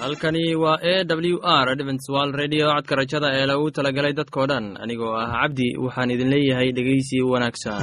halkani waa e w r dventswal redio codka rajada ee lagu talagalay dadkoo dhan anigoo ah cabdi waxaan idin leeyahay dhegeysi wanaagsan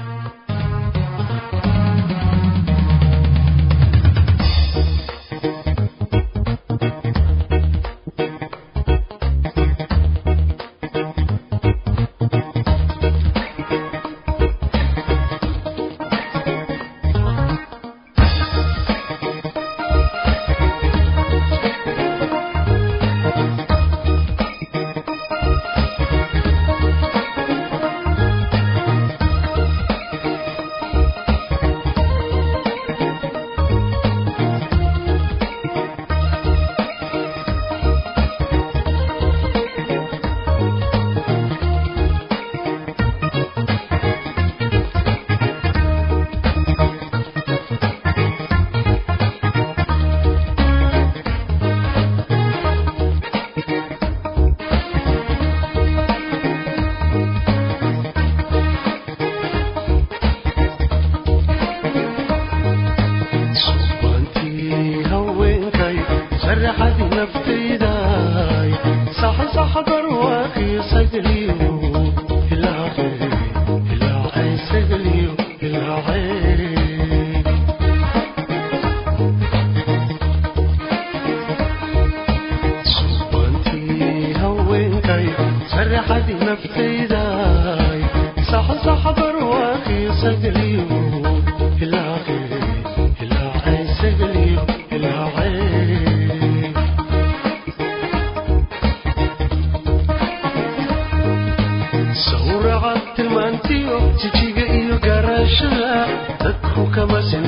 wajijiga iyo garaashada dadku kama sin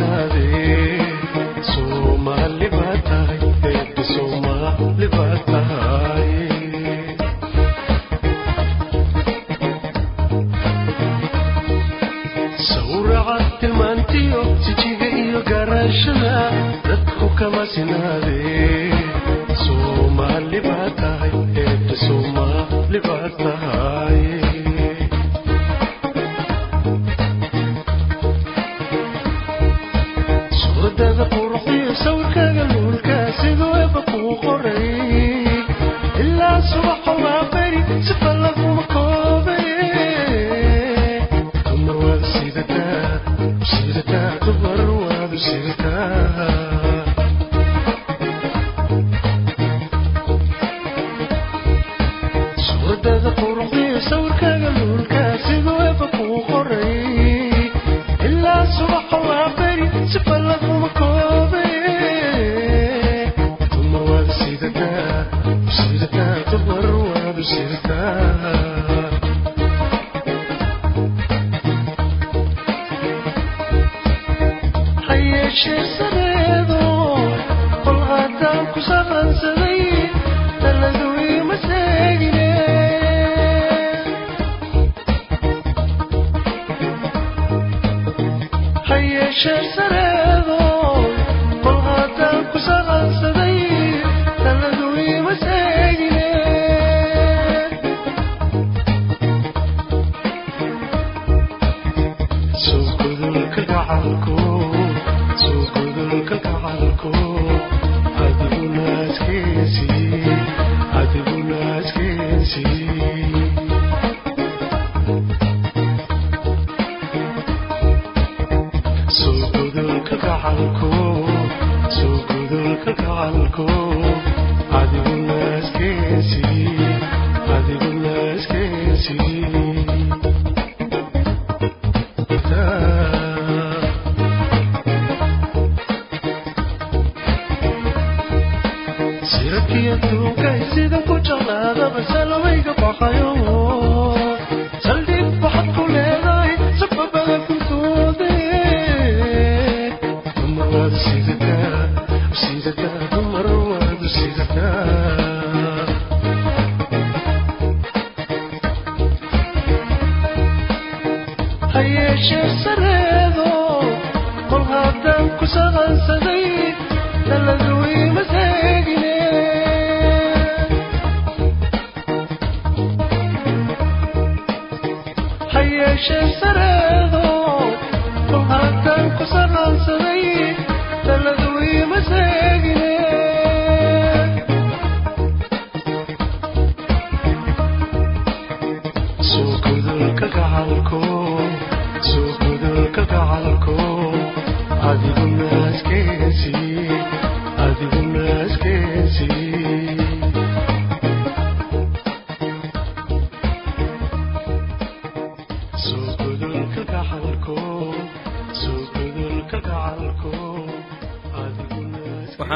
تذكر dhulka gacalku hayeeshee sareedo kol haddaan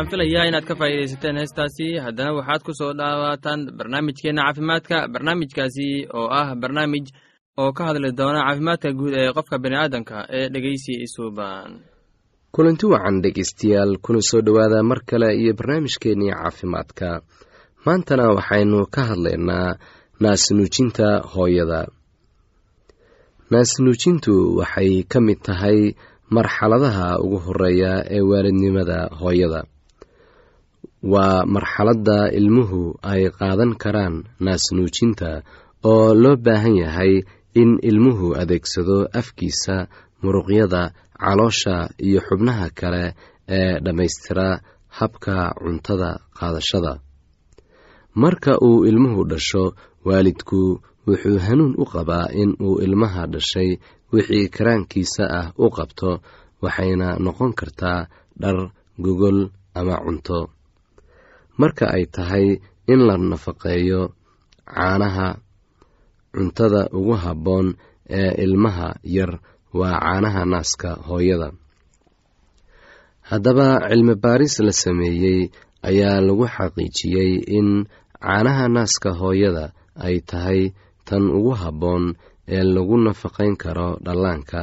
waxaan filayaa inaad ka faa'iidaysateen heestaasi. Haddana waxaad ku soo dhawaataan barnaamijkeenna caafimaadka barnaamijkaasi oo ah barnaamij oo ka hadli doona caafimaadka guud ee qofka bini'aadanka ee dhegeysi isuuban kulanti wacan dhegeystayaal kuna soo dhowaada mar kale iyo barnaamijkeennii caafimaadka. Maantana waxaynu ka hadlaynaa naasnuujinta hooyada. Naasnuujintu waxay ka mid tahay marxaladaha ugu horreeya ee waalidnimada hooyada waa marxaladda ilmuhu ay qaadan karaan naasnuujinta oo loo baahan yahay in ilmuhu adeegsado afkiisa muruqyada caloosha iyo xubnaha kale ee dhammaystira habka cuntada qaadashada. Marka uu ilmuhu dhasho waalidku wuxuu hanuun u qabaa in uu ilmaha dhashay wixii karaankiisa ah u qabto waxayna noqon kartaa dhar gogol ama cunto marka ay tahay in la nafaqeeyo caanaha cuntada ugu habboon ee ilmaha yar waa caanaha naaska hooyada. Haddaba cilmi baaris la sameeyey ayaa lagu xaqiijiyey in caanaha naaska hooyada ay tahay tan ugu habboon ee lagu nafaqayn karo dhallaanka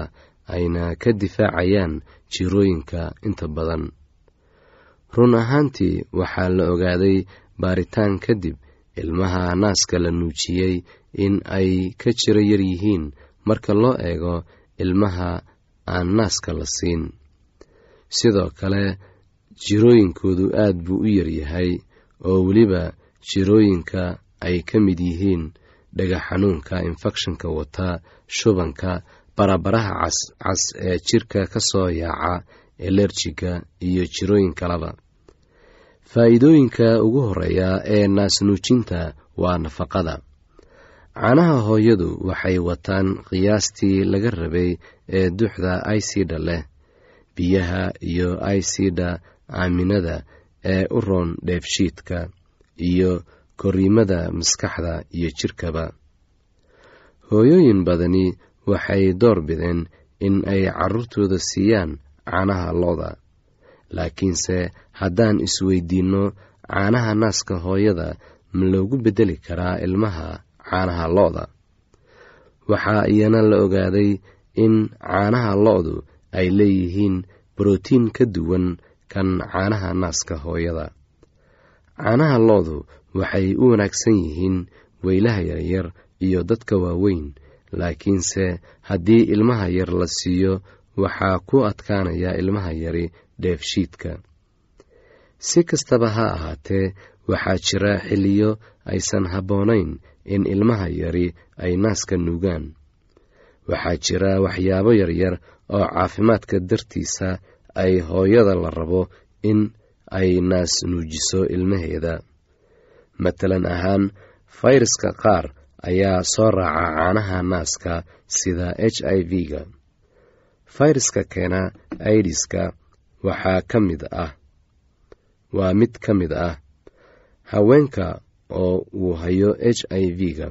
ayna ka difaacayaan jirooyinka inta badan run ahaantii waxaa la ogaaday baaritaan kadib ilmaha naaska la nuujiyey in ay ka jiro yar yihiin. Marka loo eego ilmaha aan naaska la siin sidoo kale jirooyinkoodu aad buu u yaryahay oo weliba jirooyinka ay ka mid yihiin dhega xanuunka infekshanka wata shubanka barabaraha cascas ee jirka ka soo yaaca elerjiga iyo jirooyin kaleba faa'iidooyinka ugu horreeya ee naasnuujinta waa nafaqada. Caanaha hooyadu waxay wataan qiyaastii laga rabay ee duxda aysida leh biyaha iyo aysida aaminada ee u roon dheefshiidka iyo koriimada maskaxda iyo jirkaba. Hooyooyin badani waxay door bideen in ay carruurtooda siiyaan caanaha looda laakiinse haddaan isweydiinno caanaha naaska hooyada ma loogu beddeli karaa ilmaha caanaha lo-da. Waxaa iyana la ogaaday in caanaha lo-du ay leeyihiin brotiin ka duwan kan caanaha naaska hooyada. Caanaha lo-du waxay u wanaagsan yihiin weylaha yaryar iyo dadka waaweyn laakiinse haddii ilmaha yar la siiyo waxaa ku adkaanaya ilmaha yari dheefshiidka si kastaba ha ahaatee waxaa jira xilliyo aysan habboonayn in ilmaha yari ay naaska nuugaan. Waxaa jira waxyaabo yaryar oo caafimaadka dartiisa ay hooyada la rabo in ay naas nuujiso ilmaheeda. Matalan ahaan fayraska qaar ayaa soo raaca caanaha naaska sida h i v-ga fayraska keena aidiska waxaa ka mid ah waa mid ka mid ah. Haweenka oo uu hayo h i v-ga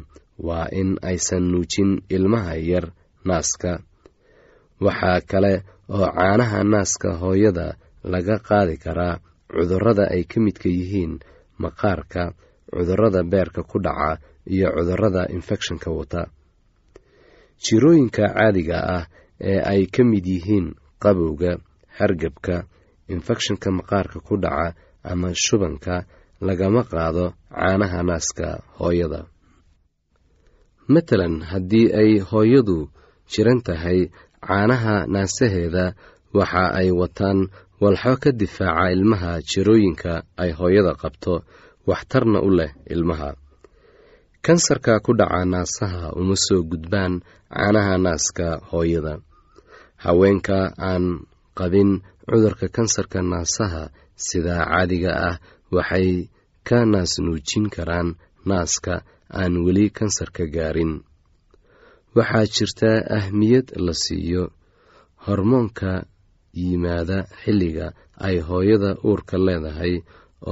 waa in aysan nuujin ilmaha yar naaska. Waxaa kale oo caanaha naaska hooyada laga qaadi karaa cudurrada ay ka midka yihiin maqaarka cudurrada beerka ku dhaca iyo cudurrada infekshanka wata. Jirooyinka caadiga ah ee ay ka mid yihiin qabowga hargebka infekshanka maqaarka ku dhaca ama shubanka lagama qaado caanaha naaska hooyada. Matalan haddii ay hooyadu jiran tahay caanaha naasaheeda waxa ay wataan walxo ka difaaca ilmaha jirooyinka ay hooyada qabto waxtarna u leh ilmaha. Kansarka ku dhaca naasaha uma soo gudbaan caanaha naaska hooyada haweenka aan qabin cudurka kansarka naasaha sidaa caadiga ah waxay ka naas nuujin karaan naaska aan weli kansarka gaarin. Waxaa jirta ahmiyad la siiyo hormoonka yimaada xilliga ay hooyada uurka leedahay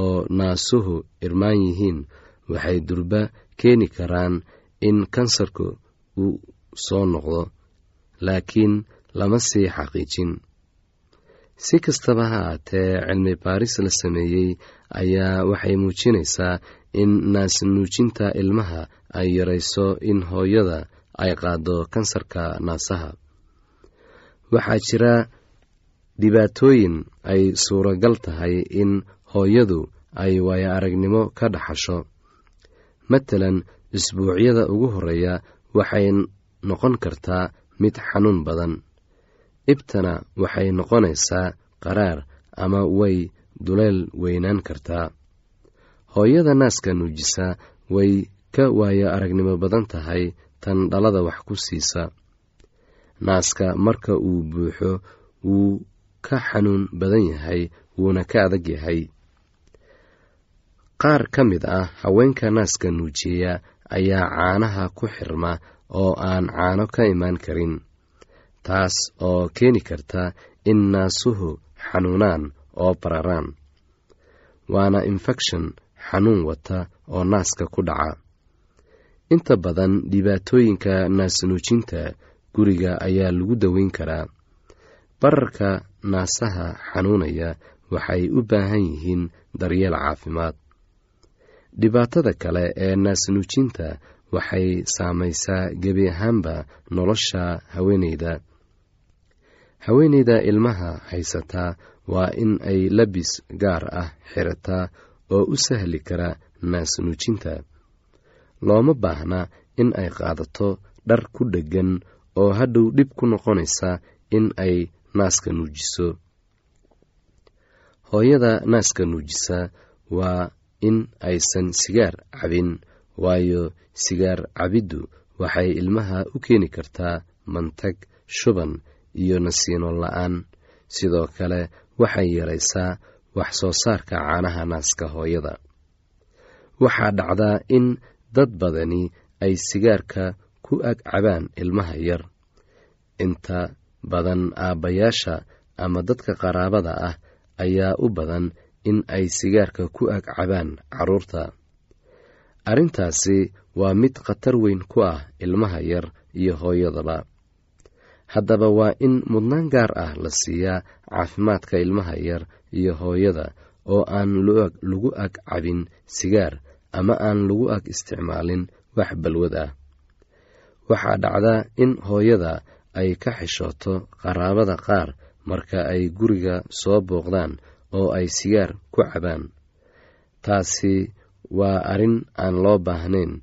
oo naasuhu irmaan yihiin. Waxay durba keeni karaan in kansarku uu soo noqdo laakiin lama sii xaqiijin. Si kastaba ha aatee cilmi baaris la sameeyey ayaa waxay muujinaysaa in naasnuujinta ilmaha ay yarayso in hooyada ay qaado kansarka naasaha. Waxaa jira dhibaatooyin ay suuragal tahay in hooyadu ay waayo aragnimo ka dhaxasho. Matalan isbuucyada ugu horreeya waxay noqon kartaa mid xanuun badan ibtana waxay noqonaysaa qaraar ama way duleel weynaan kartaa hooyada naaska nuujisa way ka waayo aragnimo badan tahay tan dhalada wax ku siisa. Naaska marka uu buuxo wuu ka xanuun badan yahay wuuna ka adag yahay. Qaar ka mid ah haweenka naaska nuujiya ayaa caanaha ku xirma oo aan caano ka imaan karin taas oo keeni karta in naasuhu xanuunaan oo bararaan. Waana infekshan xanuun wata oo naaska ku dhaca. Inta badan dhibaatooyinka naasnuujinta guriga ayaa lagu daweyn karaa. Bararka naasaha xanuunaya waxay u baahan yihiin daryeel caafimaad. Dhibaatada kale ee naasnuujinta waxay saamaysaa gebi ahaanba nolosha haweeneyda haweeneyda ilmaha haysataa waa in ay labis gaar ah xirataa oo u sahli kara naasnuujinta. Looma baahna in ay qaadato dhar ku dheggan oo hadhow dhib ku noqonaysa in ay naaska nuujiso. Hooyada naaska nuujisa waa in aysan sigaar cabin waayo sigaar cabiddu waxay ilmaha u keeni kartaa mantag shuban iyo nasiino la'aan. Sidoo kale waxay yaraysaa wax soo saarka caanaha naaska hooyada. Waxaa dhacdaa in dad badani ay sigaarka ku ag cabaan ilmaha yar. Inta badan aabbayaasha ama dadka qaraabada ah ayaa u badan in ay sigaarka ku ag cabaan carruurta. Arrintaasi waa mid khatar weyn ku ah ilmaha yar iyo hooyadaba haddaba waa in mudnaan gaar ah la siiyaa caafimaadka ilmaha yar iyo hooyada oo aan lagu ag cabin sigaar ama aan lagu ag isticmaalin wax balwad ah. Waxaa dhacdaa in hooyada ay ka xishooto qaraabada qaar marka ay guriga soo booqdaan oo ay sigaar ku cabaan. Taasi waa arrin aan loo baahnayn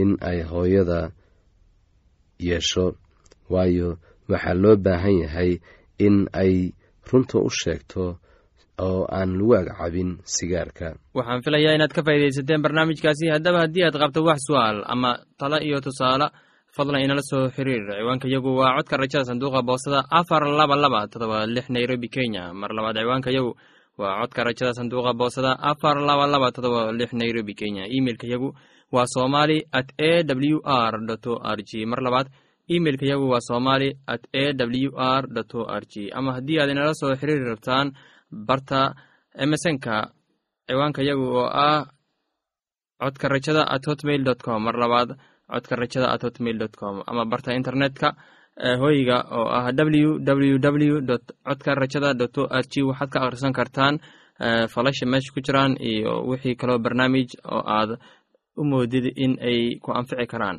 in ay hooyada yeesho waayo waxaa loo baahan yahay in ay runta u sheegto oo aan lagu agcabin sigaarka. Waxaan filayaa inaad ka faa'iidaysateen barnaamijkaasi. Haddaba haddii aad qabto wax su'aal ama talo iyo tusaale fadlan inala soo xiriir. Ciwaanka yagu waa codka rajada sanduuqa boosada afar laba laba todoba lix nairobi kenya. Mar labaad ciwaanka yagu waa codka rajada sanduuqa boosada afar laba laba todoba lix nairobi kenya. Imeilka yagu waa somali at a w r o r g. Mar labaad imeilka yagu waa somali at a w r o r g. Ama haddii aad inala soo xiriiri rabtaan barta emesonka ciwaanka yagu oo ah codka rajada at hotmail dot com. Mar labaad codka rajada at hotmail dot com. Ama barta internetka hoyga oo ah w w w dot codka rajada dot o r g. Waxaad ka akhrisan kartaan falasha meesha ku jiraan iyo wixii kaloo barnaamij oo aad u moodid in ay ku anfici karaan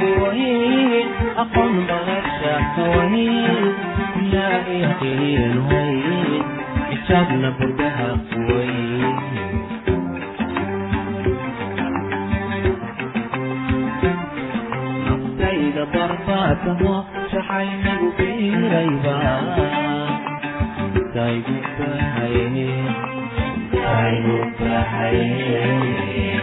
هوايين أقوم بغشة هوايين كلها إيهين هوايين إشادنا بردها هوايين نقصيد ضربات هوا شحين قبيل ريبا تايبو بحيين تايبو بحيين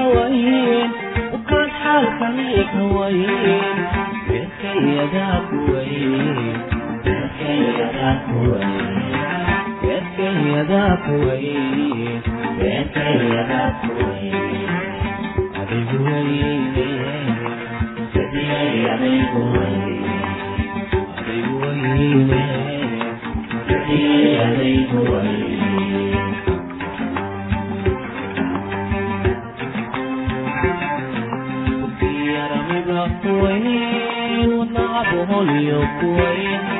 haween ukal xaalkaniihawayn beerkayadaaqweyn وين والنعب هو اليوم وين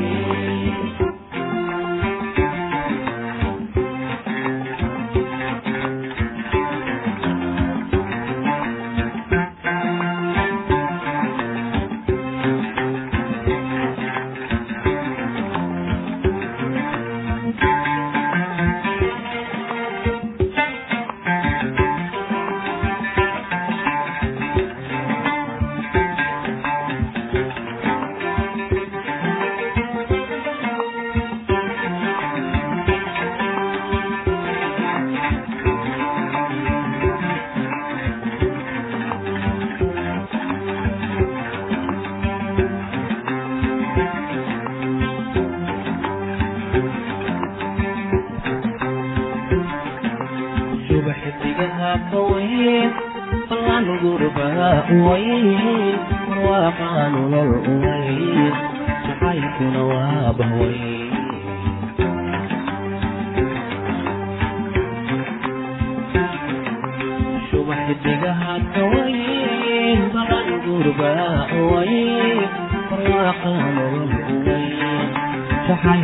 weyl waaqa nolol uweyl jacaylkuna waa bahweyl subaxdigaha kaweyl baqan gurbaa uweyl waaqa nolol uweyl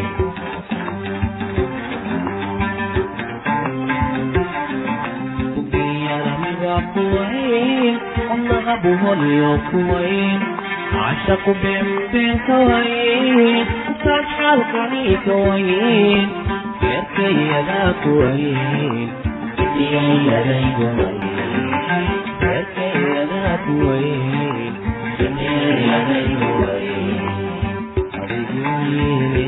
lama baylahe adigu buuraha kaway adigu buuraha kaway kuwayn wadnaha buholiyo kuwayn cashaqu beenbeen kawayn taas xaalkani kawayn beerkayadaa kuwayn iyayadayguwayn beerkayadaa kuwayn iyayadayguwayn adiguwayne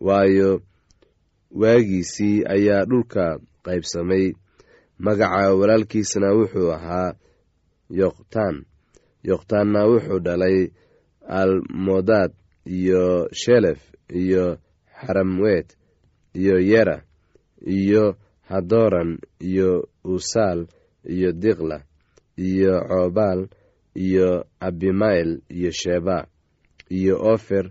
waayo waagiisii ayaa dhulka qaybsamay. Magaca walaalkiisna wuxuu ahaa yoqtaan. Yoqtaanna wuxuu dhalay almodaad iyo shelef iyo xaramwet iyo yera iyo hadoran iyo usaal iyo diqla iyo coobaal iyo abimael iyo sheba iyo ofer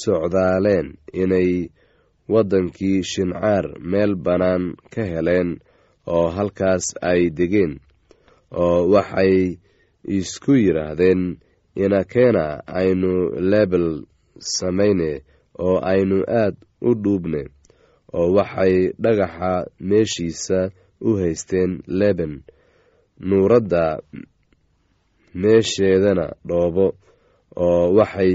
socdaaleen inay waddankii shincaar meel bannaan ka heleen oo halkaas ay degeen oo waxay isku yidhaahdeen inakeena aynu lebel samayne oo aynu aad u dhuubne oo waxay dhagaxa meeshiisa u haysteen leben nuuradda meesheedana dhoobo oo waxay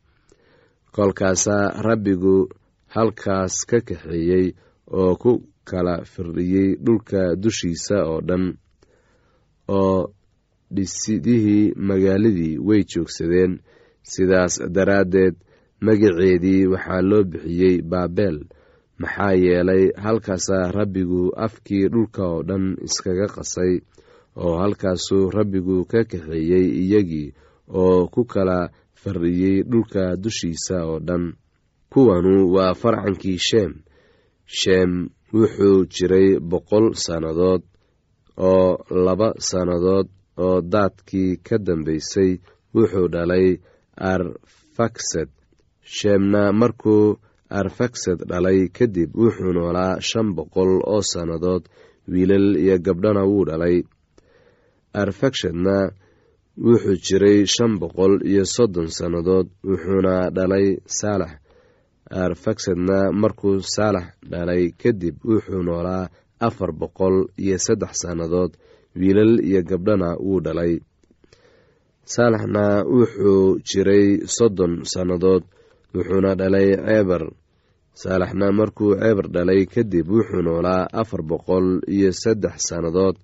kolkaasaa rabbigu halkaas ka kaxeeyey oo ku kala firdhiyey dhulka dushiisa oo dhan oo dhisidihii magaaladii way joogsadeen. Sidaas daraaddeed magaceedii waxaa loo bixiyey baabel maxaa yeelay halkaasaa rabbigu afkii dhulka oo dhan iskaga qasay oo halkaasuu rabbigu ka kaxeeyey iyagii oo ku kala fardhiyey dhulka dushiisa oo dhan. Kuwanu waa farcankii sheem. Sheem wuxuu jiray boqol sannadood oo laba sannadood oo daadkii ka dambaysay wuxuu dhalay arfaksad. Sheemna markuu arfaksad dhalay kadib wuxuu noolaa shan boqol oo sannadood wiilal iyo gabdhana wuu dhalay. Arfakshadna wuxuu jiray shan boqol iyo soddon sannadood wuxuuna dhalay saalax. Arfaksadna markuu saalax dhalay kadib wuxuu noolaa afar boqol iyo saddex sannadood wiilal iyo gabdhana wuu dhalay. Saalaxna wuxuu jiray soddon sannadood wuxuuna dhalay ceebar saalaxna markuu ceebar dhalay kadib wuxuu noolaa afar boqol iyo saddex sannadood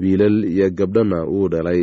wiilal iyo gabdhana wuu dhalay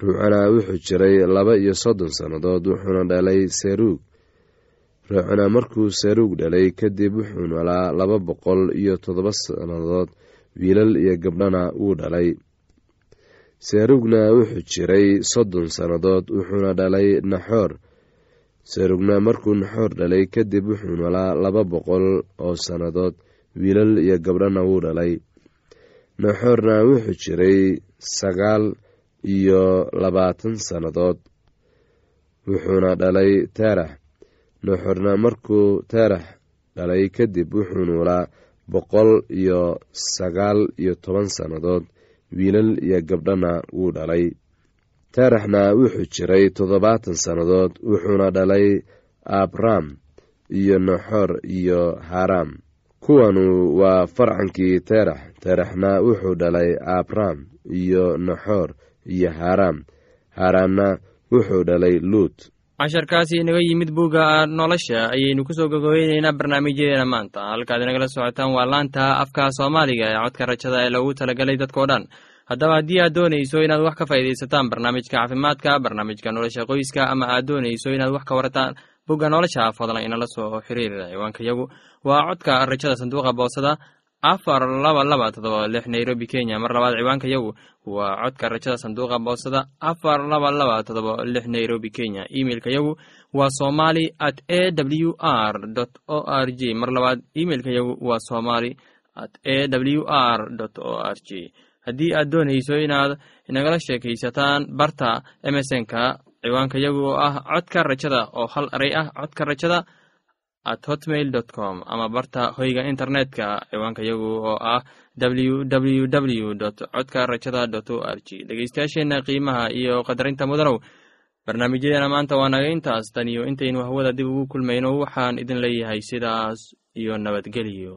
ruucana wuxuu jiray laba iyo soddon sannadood wuxuuna dhalay seruug. Ruucana markuu seruug dhalay kadib wuxuu noolaa laba boqol iyo toddoba sannadood wiilal iyo gabdhana wuu dhalay. Seruugna wuxuu jiray soddon sannadood wuxuuna dhalay naxoor. Serugna markuu naxoor dhalay kadib wuxuu noolaa laba boqol oo sannadood wiilal iyo gabdhana wuu dhalay. Naxoorna wuxuu jiray sagaal iyo labaatan sannadood. Wuxuuna dhalay teerax naxoorna markuu teerax dhalay kadib wuxuu noolaa boqol iyo sagaal iyo toban sannadood. Wiilal iyo gabdhana wuu dhalay. Teeraxna wuxuu jiray toddobaatan sannadood wuxuuna dhalay abram iyo naxoor iyo haram kuwanu waa farcankii teerax teeraxna wuxuu dhalay abram iyo naxoor iyo haram. Haramna wuxuu dhalay luut. Casharkaasi inaga yimid bugga nolosha ayaynu ku soo gogobeyneynaa barnaamijyadeena maanta. Halkaad inagala socotaan waa laanta afka soomaaliga ee codka rajada ee loogu talagalay dadkao dhan. Haddaba haddii aad doonayso inaad wax ka faa'iidaysataan barnaamijka caafimaadka barnaamijka nolosha qoyska ama aad doonayso inaad wax ka warataan bugga nolosha fadlan inala soo xiriira ciwaanka yagu. Waa codka rajada sanduuqa boosada afar laba laba todoba lix nairobi kenya. Mar labaad ciwaanka yagu waa codka rajada sanduuqa boosada. Afar laba laba todoba lix nairobi kenya. Imeilka yagu waa somali at a w r o r j mar labaad imeilka yagu waa somali at a w r o r j haddii aad doonayso inaad inagala sheekaysataan barta emesonka ciwaanka yagu oo ah codka rajada oo hal eray ah codka rajada at hotmail dot com ama barta hoyga internetka ciwaanka yagu oo ah w w w dot codka rajada dot o r g dhegeystayaasheenna qiimaha iyo qadarinta mudanow barnaamijyadeena maanta waa naga intaas. Tan iyo intaynu hawada dib ugu kulmayno waxaan idin leeyahay sidaas iyo nabadgelyo